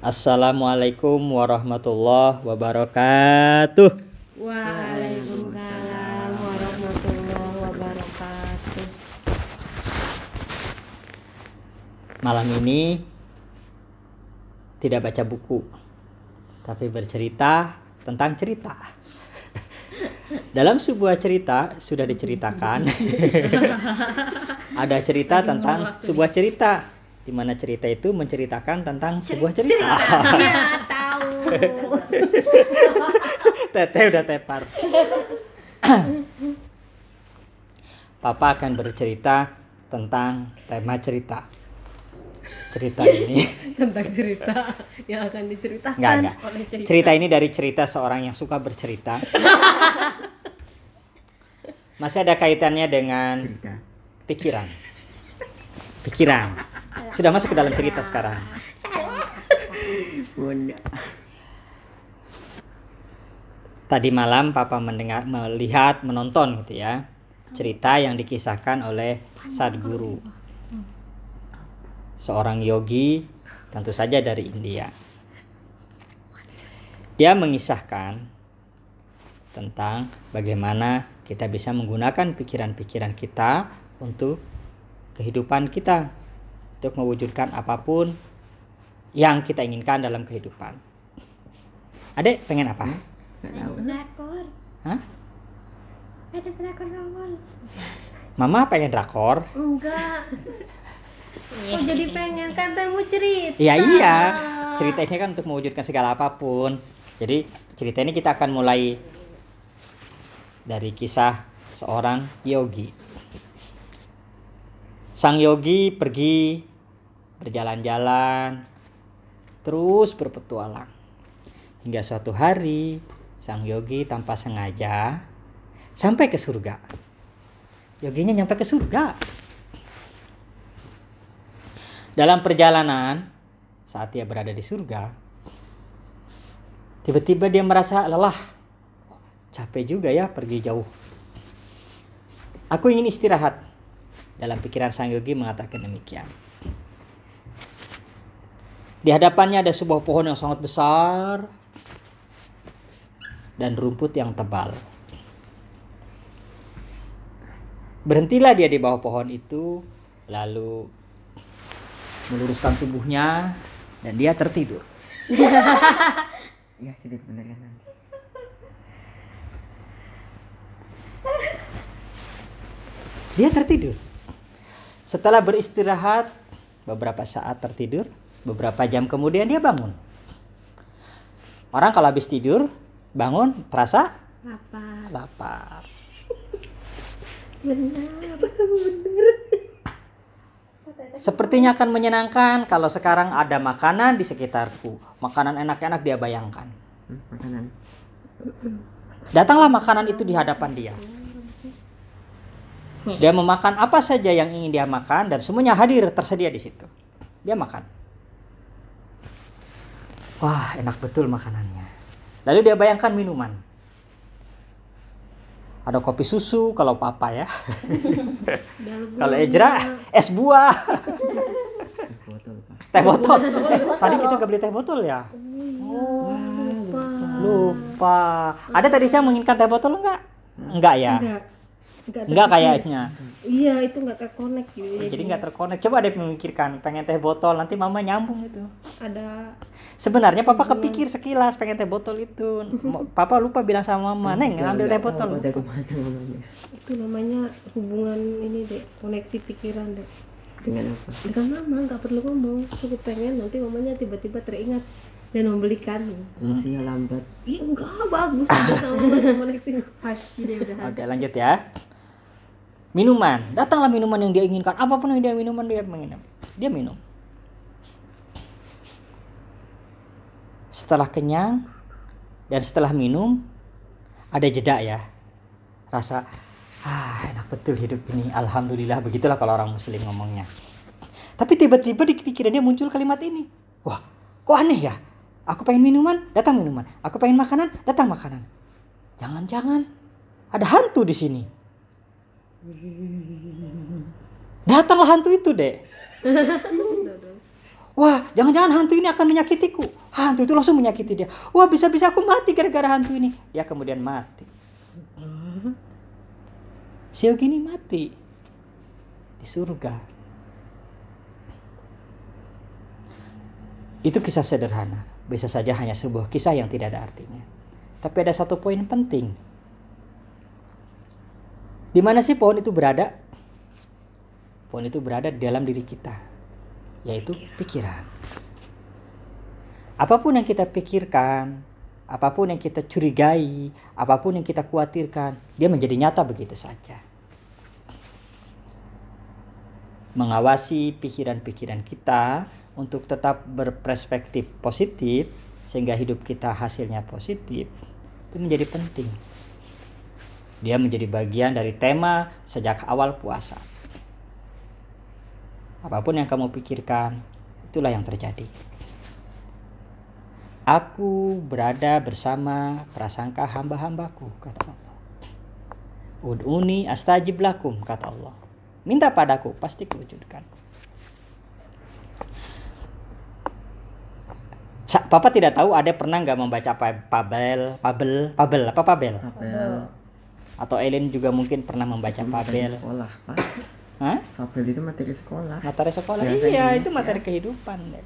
Assalamualaikum warahmatullahi wabarakatuh. Waalaikumsalam warahmatullahi wabarakatuh. Malam ini tidak baca buku, tapi bercerita tentang cerita. Dalam sebuah cerita sudah diceritakan ada cerita tentang sebuah cerita di mana cerita itu menceritakan tentang sebuah cerita. Ya tahu. Teteh udah tepar. Papa akan bercerita tentang tema cerita. Cerita ini Tentang cerita yang akan diceritakan Enggak, enggak. oleh cerita. cerita ini dari cerita seorang yang suka bercerita. Masih ada kaitannya dengan pikiran. Pikiran. Sudah masuk ke dalam cerita sekarang. Tadi malam papa mendengar melihat menonton gitu ya. Cerita yang dikisahkan oleh Sadguru. Seorang yogi tentu saja dari India. Dia mengisahkan tentang bagaimana kita bisa menggunakan pikiran-pikiran kita untuk kehidupan kita untuk mewujudkan apa pun yang kita inginkan dalam kehidupan. Adek pengen apa? Drakor. Hah? Ada drakor nongol. Mama pengen drakor. Enggak. Oh jadi pengen katamu cerita. Iya iya. Cerita ini kan untuk mewujudkan segala apa pun. Jadi cerita ini kita akan mulai dari kisah seorang yogi. Sang yogi pergi berjalan-jalan terus berpetualang. Hingga suatu hari sang yogi tanpa sengaja sampai ke surga. Yoginya nyampe ke surga. Dalam perjalanan saat dia berada di surga, tiba-tiba dia merasa lelah. Oh, Capek juga ya pergi jauh. Aku ingin istirahat. Dalam pikiran sang yogi mengatakan demikian. Di hadapannya ada sebuah pohon yang sangat besar dan rumput yang tebal. Berhentilah dia di bawah pohon itu, lalu meluruskan tubuhnya dan dia tertidur. Ya, tidur beneran. Dia tertidur. Setelah beristirahat beberapa saat tertidur, beberapa jam kemudian dia bangun. Orang kalau habis tidur bangun terasa Apa? lapar. Sepertinya akan menyenangkan kalau sekarang ada makanan di sekitarku. Makanan enak-enak dia bayangkan. Makanan. Datanglah makanan itu di hadapan dia. Dia memakan apa saja yang ingin dia makan dan semuanya hadir tersedia di situ. Dia makan. Wah, enak betul makanannya. Lalu dia bayangkan minuman. Ada kopi susu kalau papa ya. kalau Ejra es buah, Botol, Pak. teh botol. Eh, tadi kita gak beli teh botol ya? Oh, lupa. Ada tadi saya menginginkan teh botol enggak? Enggak ya? Enggak. Enggak. Kayaknya. Iya, itu enggak terkonek gitu. Jadi nggak terkonek. Coba deh memikirkan pengen teh botol nanti mama nyambung itu. ada Sebenarnya papa kepikir sekilas pengen teh botol itu. Papa lupa bilang sama mama, "Neng, ngambil teh botol." Ada ke mana mamanya? itu namanya hubungan ini deh, koneksi pikiran deh. Dengan apa? Dengan mama nggak perlu ngomong, aku pengen nanti mamanya tiba-tiba teringat dan membelikan. Emosinya lambat. Iya enggak bagus sama mama koneksi pas jadi udah Oke, lanjut ya. Minuman. Datanglah minuman yang dia inginkan. Apa pun yang dia minuman dia minum. Dia minum. Setelah kenyang dan setelah minum ada jeda ya. Rasa ah enak betul hidup ini. Alhamdulillah begitulah kalau orang muslim ngomongnya. Tapi tiba-tiba di pikiran dia muncul kalimat ini. Wah, kok aneh ya? Aku pengen minuman, datang minuman. Aku pengen makanan, datang makanan. Jangan-jangan ada hantu di sini. Datanglah hantu itu, Dek. Wah, jangan-jangan hantu ini akan menyakitiku. Hantu itu langsung menyakiti dia. Wah, bisa-bisa aku mati gara-gara hantu ini. Dia kemudian mati. Si Yogi ini mati di surga. Itu kisah sederhana. Bisa saja hanya sebuah kisah yang tidak ada artinya. Tapi ada satu poin penting. Di mana sih pohon itu berada? Pohon itu berada di dalam diri kita, yaitu pikiran. Apa pun yang kita pikirkan, apa pun yang kita curigai, apa pun yang kita khawatirkan, dia menjadi nyata begitu saja. Mengawasi pikiran-pikiran kita untuk tetap berperspektif positif sehingga hidup kita hasilnya positif itu menjadi penting. Dia menjadi bagian dari tema sejak awal puasa. Apa pun yang kamu pikirkan, itulah yang terjadi. Aku berada bersama prasangka hamba-hambaku, kata Allah. Ud'uni astajib lakum, kata Allah. Minta padaku, pasti kuwujudkan. Sa- Papa tidak tahu ada pernah nggak membaca pa- Pabel, Pabel, Pabel, apa Pabel? Atau Ellen juga mungkin pernah membaca Materi Pabel. sekolah, Pak. Hah? Fabel itu materi sekolah. Materi sekolah. Bahasa iya, itu materi kehidupan. Dek.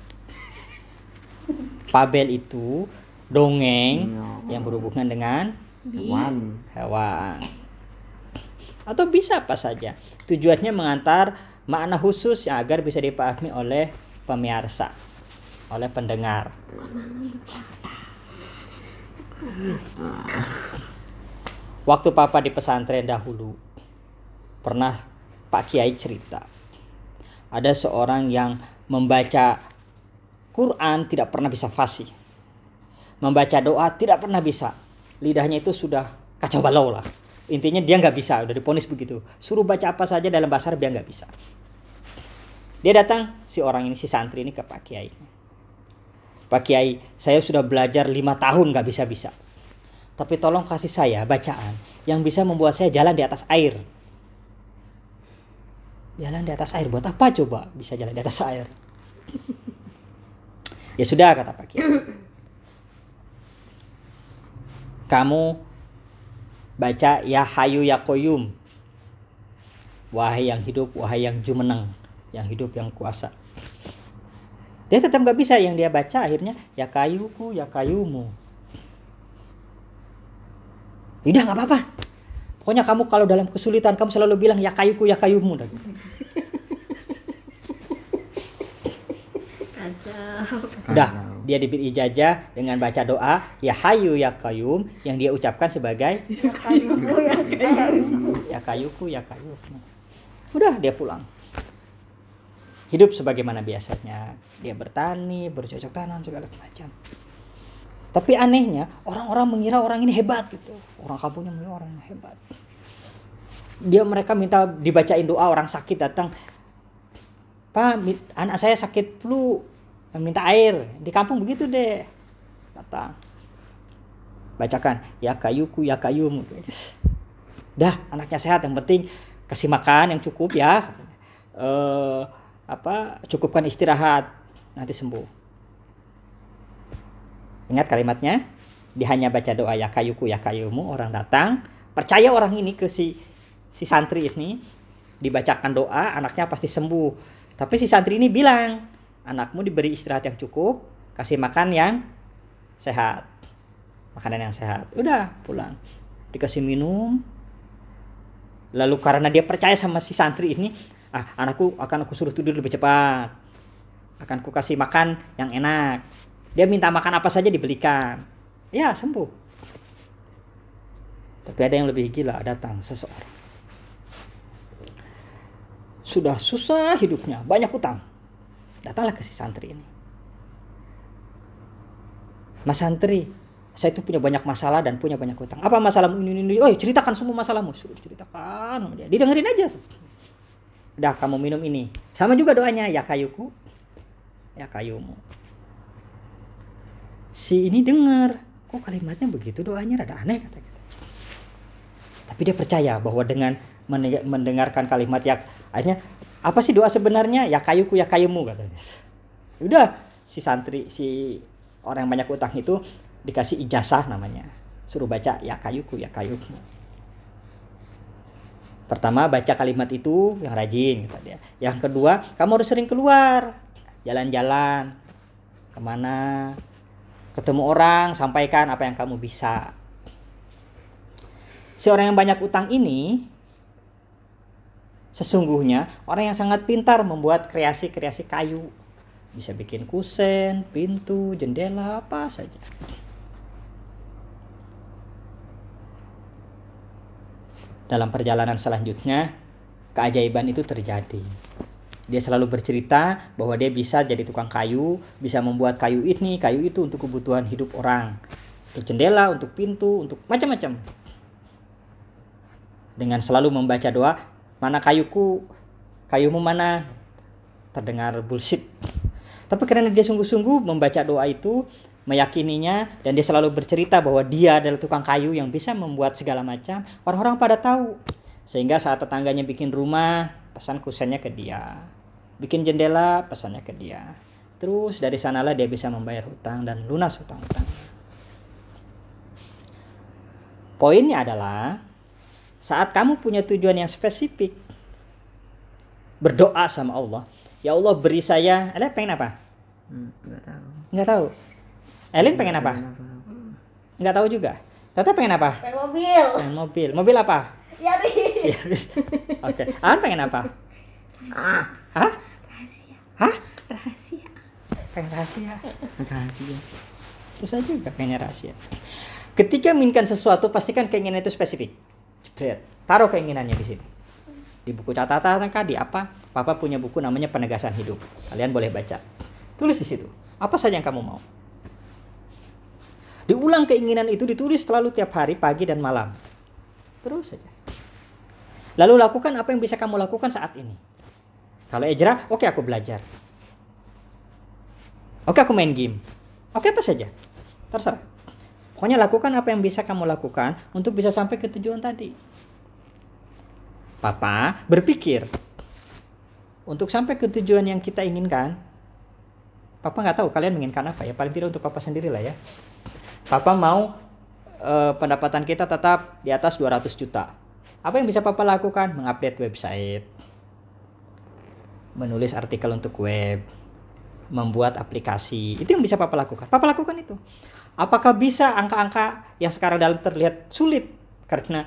Fabel itu dongeng Iya. yang berhubungan dengan Hewan. hewan. Atau bisa apa saja. Tujuannya mengantar makna khusus yang agar bisa dipahami oleh pemirsa, oleh pendengar. Waktu papa di pesantren dahulu, pernah Pak Kiai cerita. Ada seorang yang membaca Quran tidak pernah bisa fasih. Membaca doa tidak pernah bisa. Lidahnya itu sudah kacau balau lah. Intinya dia nggak bisa, udah diponis begitu. Suruh baca apa saja dalam bahasa Arab dia nggak bisa. Dia datang si orang ini si santri ini ke Pak Kiai. Pak Kiai, saya sudah belajar lima tahun nggak bisa bisa. Tapi tolong kasih saya bacaan yang bisa membuat saya jalan di atas air. Jalan di atas air buat apa coba bisa jalan di atas air? ya sudah kata Pak Kiai. Kamu baca ya hayu ya koyum. Wahai yang hidup, wahai yang jumeneng, yang hidup yang kuasa. Dia tetap nggak bisa yang dia baca akhirnya ya kayuku ya kayumu. Udah nggak apa-apa. Pokoknya kamu kalau dalam kesulitan kamu selalu bilang ya kayuku ya kayumu. Gitu. Udah, dia diberi ijazah dengan baca doa ya hayu ya kayum yang dia ucapkan sebagai ya kayuku ya kayumu. Udah dia pulang. Hidup sebagaimana biasanya. Dia bertani, bercocok tanam segala macam. Tapi anehnya orang-orang mengira orang ini hebat gitu. Orang kampungnya mengira orang hebat. Dia mereka minta dibacain doa orang sakit datang. Pak, anak saya sakit flu, minta air. Di kampung begitu deh. Datang. Bacakan, ya kayuku, ya kayumu. Dah, anaknya sehat. Yang penting kasih makan yang cukup ya. Eh apa? Cukupkan istirahat, nanti sembuh. Ingat kalimatnya? Dia hanya baca doa ya kayuku ya kayumu. Orang datang, percaya orang ini ke si si santri ini dibacakan doa, anaknya pasti sembuh. Tapi si santri ini bilang, anakmu diberi istirahat yang cukup, kasih makan yang sehat. Makanan yang sehat. Udah, pulang. Dikasih minum. Lalu karena dia percaya sama si santri ini, ah anakku akan aku suruh tidur lebih cepat. Akan ku kasih makan yang enak. Dia minta makan apa saja dibelikan. Ya, sembuh. Tapi ada yang lebih gila datang seseorang. Sudah susah hidupnya, banyak utang. Datanglah ke si santri ini. Mas santri, saya itu punya banyak masalah dan punya banyak utang. Apa masalahmu ini, ini? Oh, ceritakan semua masalahmu. Suruh ceritakan. Dia didengerin aja. Udah, kamu minum ini. Sama juga doanya, ya kayuku, ya kayumu. Si ini dengar, kok kalimatnya begitu doanya rada aneh kata kita. Tapi dia percaya bahwa dengan mende- mendengarkan kalimat yang akhirnya apa sih doa sebenarnya? Ya kayuku ya kayumu katanya. Udah si santri si orang yang banyak utang itu dikasih ijazah namanya. Suruh baca ya kayuku ya kayuku. Pertama baca kalimat itu yang rajin kata dia. Yang kedua kamu harus sering keluar jalan-jalan ke mana ketemu orang sampaikan apa yang kamu bisa. Si orang yang banyak utang ini sesungguhnya orang yang sangat pintar membuat kreasi-kreasi kayu. Bisa bikin kusen, pintu, jendela, apa saja. Dalam perjalanan selanjutnya, keajaiban itu terjadi. Dia selalu bercerita bahwa dia bisa jadi tukang kayu, bisa membuat kayu ini, kayu itu untuk kebutuhan hidup orang. Untuk jendela, untuk pintu, untuk macam-macam. Dengan selalu membaca doa, mana kayuku, kayumu mana? Terdengar bullshit. Tapi karena dia sungguh-sungguh membaca doa itu, meyakininya, dan dia selalu bercerita bahwa dia adalah tukang kayu yang bisa membuat segala macam, orang-orang pada tahu. Sehingga saat tetangganya bikin rumah, pesan kusennya ke dia. Bikin jendela, pesannya ke dia. Terus dari sanalah dia bisa membayar hutang dan lunas hutang-hutang. Poinnya adalah saat kamu punya tujuan yang spesifik, berdoa sama Allah, ya Allah beri saya, Elin pengen apa? Hmm, nggak tahu. Nggak tahu. Elin pengen apa? Nggak tahu juga. Tata pengen apa? Pengen mobil. Pengen mobil. Mobil apa? Yari. Yaris. Oke. An pengen apa? Hah? Hah? Rahasia. Pengen rahasia. Rahasia. Susah juga pengen rahasia. Ketika menginginkan sesuatu, pastikan keinginan itu spesifik. Jepret. Taruh keinginannya di sini. Di buku catatan kah di apa? Papa punya buku namanya Penegasan Hidup. Kalian boleh baca. Tulis di situ. Apa saja yang kamu mau. Diulang keinginan itu ditulis selalu tiap hari pagi dan malam. Terus saja. Lalu lakukan apa yang bisa kamu lakukan saat ini. Kalau Ejra, oke aku belajar. Oke aku main game. Oke apa saja. Terserah. Pokoknya lakukan apa yang bisa kamu lakukan untuk bisa sampai ke tujuan tadi. Papa berpikir untuk sampai ke tujuan yang kita inginkan. Papa nggak tahu kalian menginginkan apa ya. Paling tidak untuk papa sendiri lah ya. Papa mau eh, pendapatan kita tetap di atas 200 juta. Apa yang bisa papa lakukan? Mengupdate website, menulis artikel untuk web, membuat aplikasi. Itu yang bisa Papa lakukan. Papa lakukan itu. Apakah bisa angka-angka yang sekarang dalam terlihat sulit karena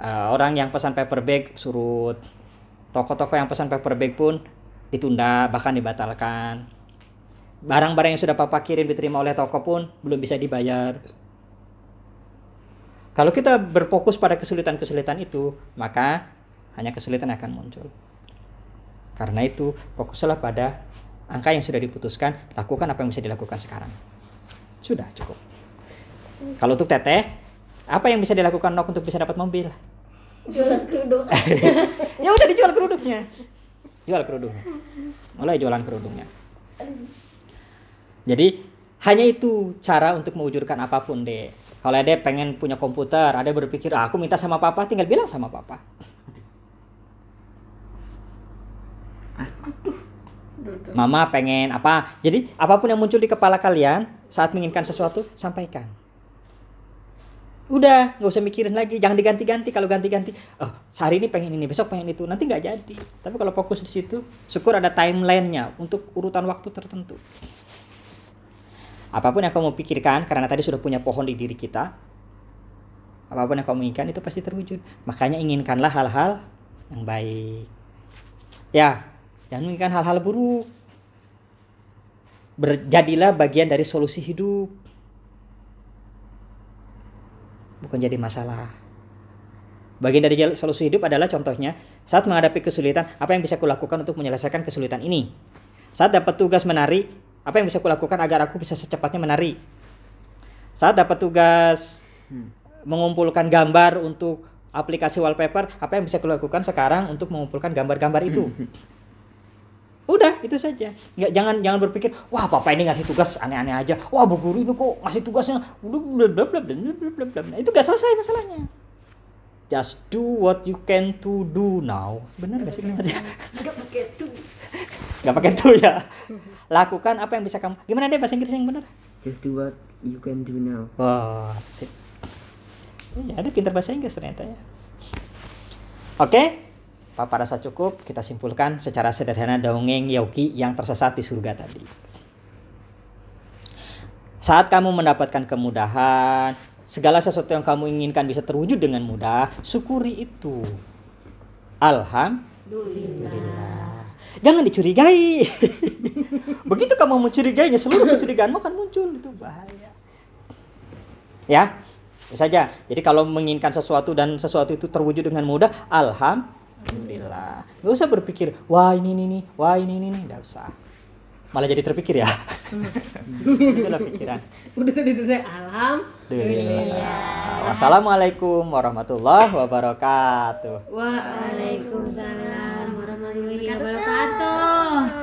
uh, orang yang pesan paper bag surut, toko-toko yang pesan paper bag pun ditunda bahkan dibatalkan. Barang-barang yang sudah Papa kirim diterima oleh toko pun belum bisa dibayar. Kalau kita berfokus pada kesulitan-kesulitan itu, maka hanya kesulitan akan muncul. Karena itu, fokuslah pada angka yang sudah diputuskan, lakukan apa yang bisa dilakukan sekarang. Sudah cukup. Kalau untuk teteh, apa yang bisa dilakukan Nok untuk bisa dapat mobil? Jualan kerudung. ya udah dijual kerudungnya. Jual kerudungnya. Mulai jualan kerudungnya. Jadi hanya itu cara untuk mewujudkan apa pun deh. Kalau ada pengen punya komputer, ada berpikir, ah, aku minta sama papa, tinggal bilang sama papa. Mama pengen apa? Jadi apa pun yang muncul di kepala kalian saat menginginkan sesuatu, sampaikan. Udah, nggak usah mikirin lagi. Jangan diganti-ganti. Kalau ganti-ganti, oh, sehari ini pengen ini, besok pengen itu, nanti nggak jadi. Tapi kalau fokus di situ, syukur ada timelinenya untuk urutan waktu tertentu. Apa pun yang kamu pikirkan, karena tadi sudah punya pohon di diri kita, apa pun yang kamu inginkan itu pasti terwujud. Makanya inginkanlah hal-hal yang baik. Ya, jangan menginginkan hal-hal buruk. Berjadilah bagian dari solusi hidup. Bukan jadi masalah. Bagian dari solusi hidup adalah contohnya saat menghadapi kesulitan, apa yang bisa kulakukan untuk menyelesaikan kesulitan ini? Saat dapat tugas menari, apa yang bisa kulakukan agar aku bisa secepatnya menari? Saat dapat tugas mengumpulkan gambar untuk aplikasi wallpaper, apa yang bisa kulakukan sekarang untuk mengumpulkan gambar-gambar itu? Udah itu saja. Nggak jangan jangan berpikir wah papa ini ngasih tugas aneh-aneh aja. Wah bu guru ini kok ngasih tugasnya bla Nah, itu nggak selesai masalahnya. Just do what you can to do now. benar nggak sih kalimatnya? nggak pakai to. nggak pakai to ya. Lakukan apa yang bisa kamu. Gimana deh bahasa Inggris yang benar? Just do what you can do now. Wah, oh, sip. Ya, ada pintar bahasa Inggris ternyata ya. Oke, okay? Papa rasa cukup. Kita simpulkan secara sederhana dongeng Yogi yang tersesat di surga tadi. Saat kamu mendapatkan kemudahan, segala sesuatu yang kamu inginkan bisa terwujud dengan mudah, syukuri itu. Alhamdulillah. Jangan dicurigai. Begitu kamu mencurigainya, seluruh kecurigaanmu akan muncul. Itu bahaya. Ya, itu saja. Jadi kalau menginginkan sesuatu dan sesuatu itu terwujud dengan mudah, alhamdulillah. Nggak usah berpikir, wah ini ini nih, wah ini ini nih, nggak usah. Malah jadi terpikir ya. Itulah pikiran. Udah tadi selesai. Alhamdulillah. Alhamdulillah. Wassalamualaikum warahmatullahi wabarakatuh. Waalaikumsalam warahmatullahi wabarakatuh.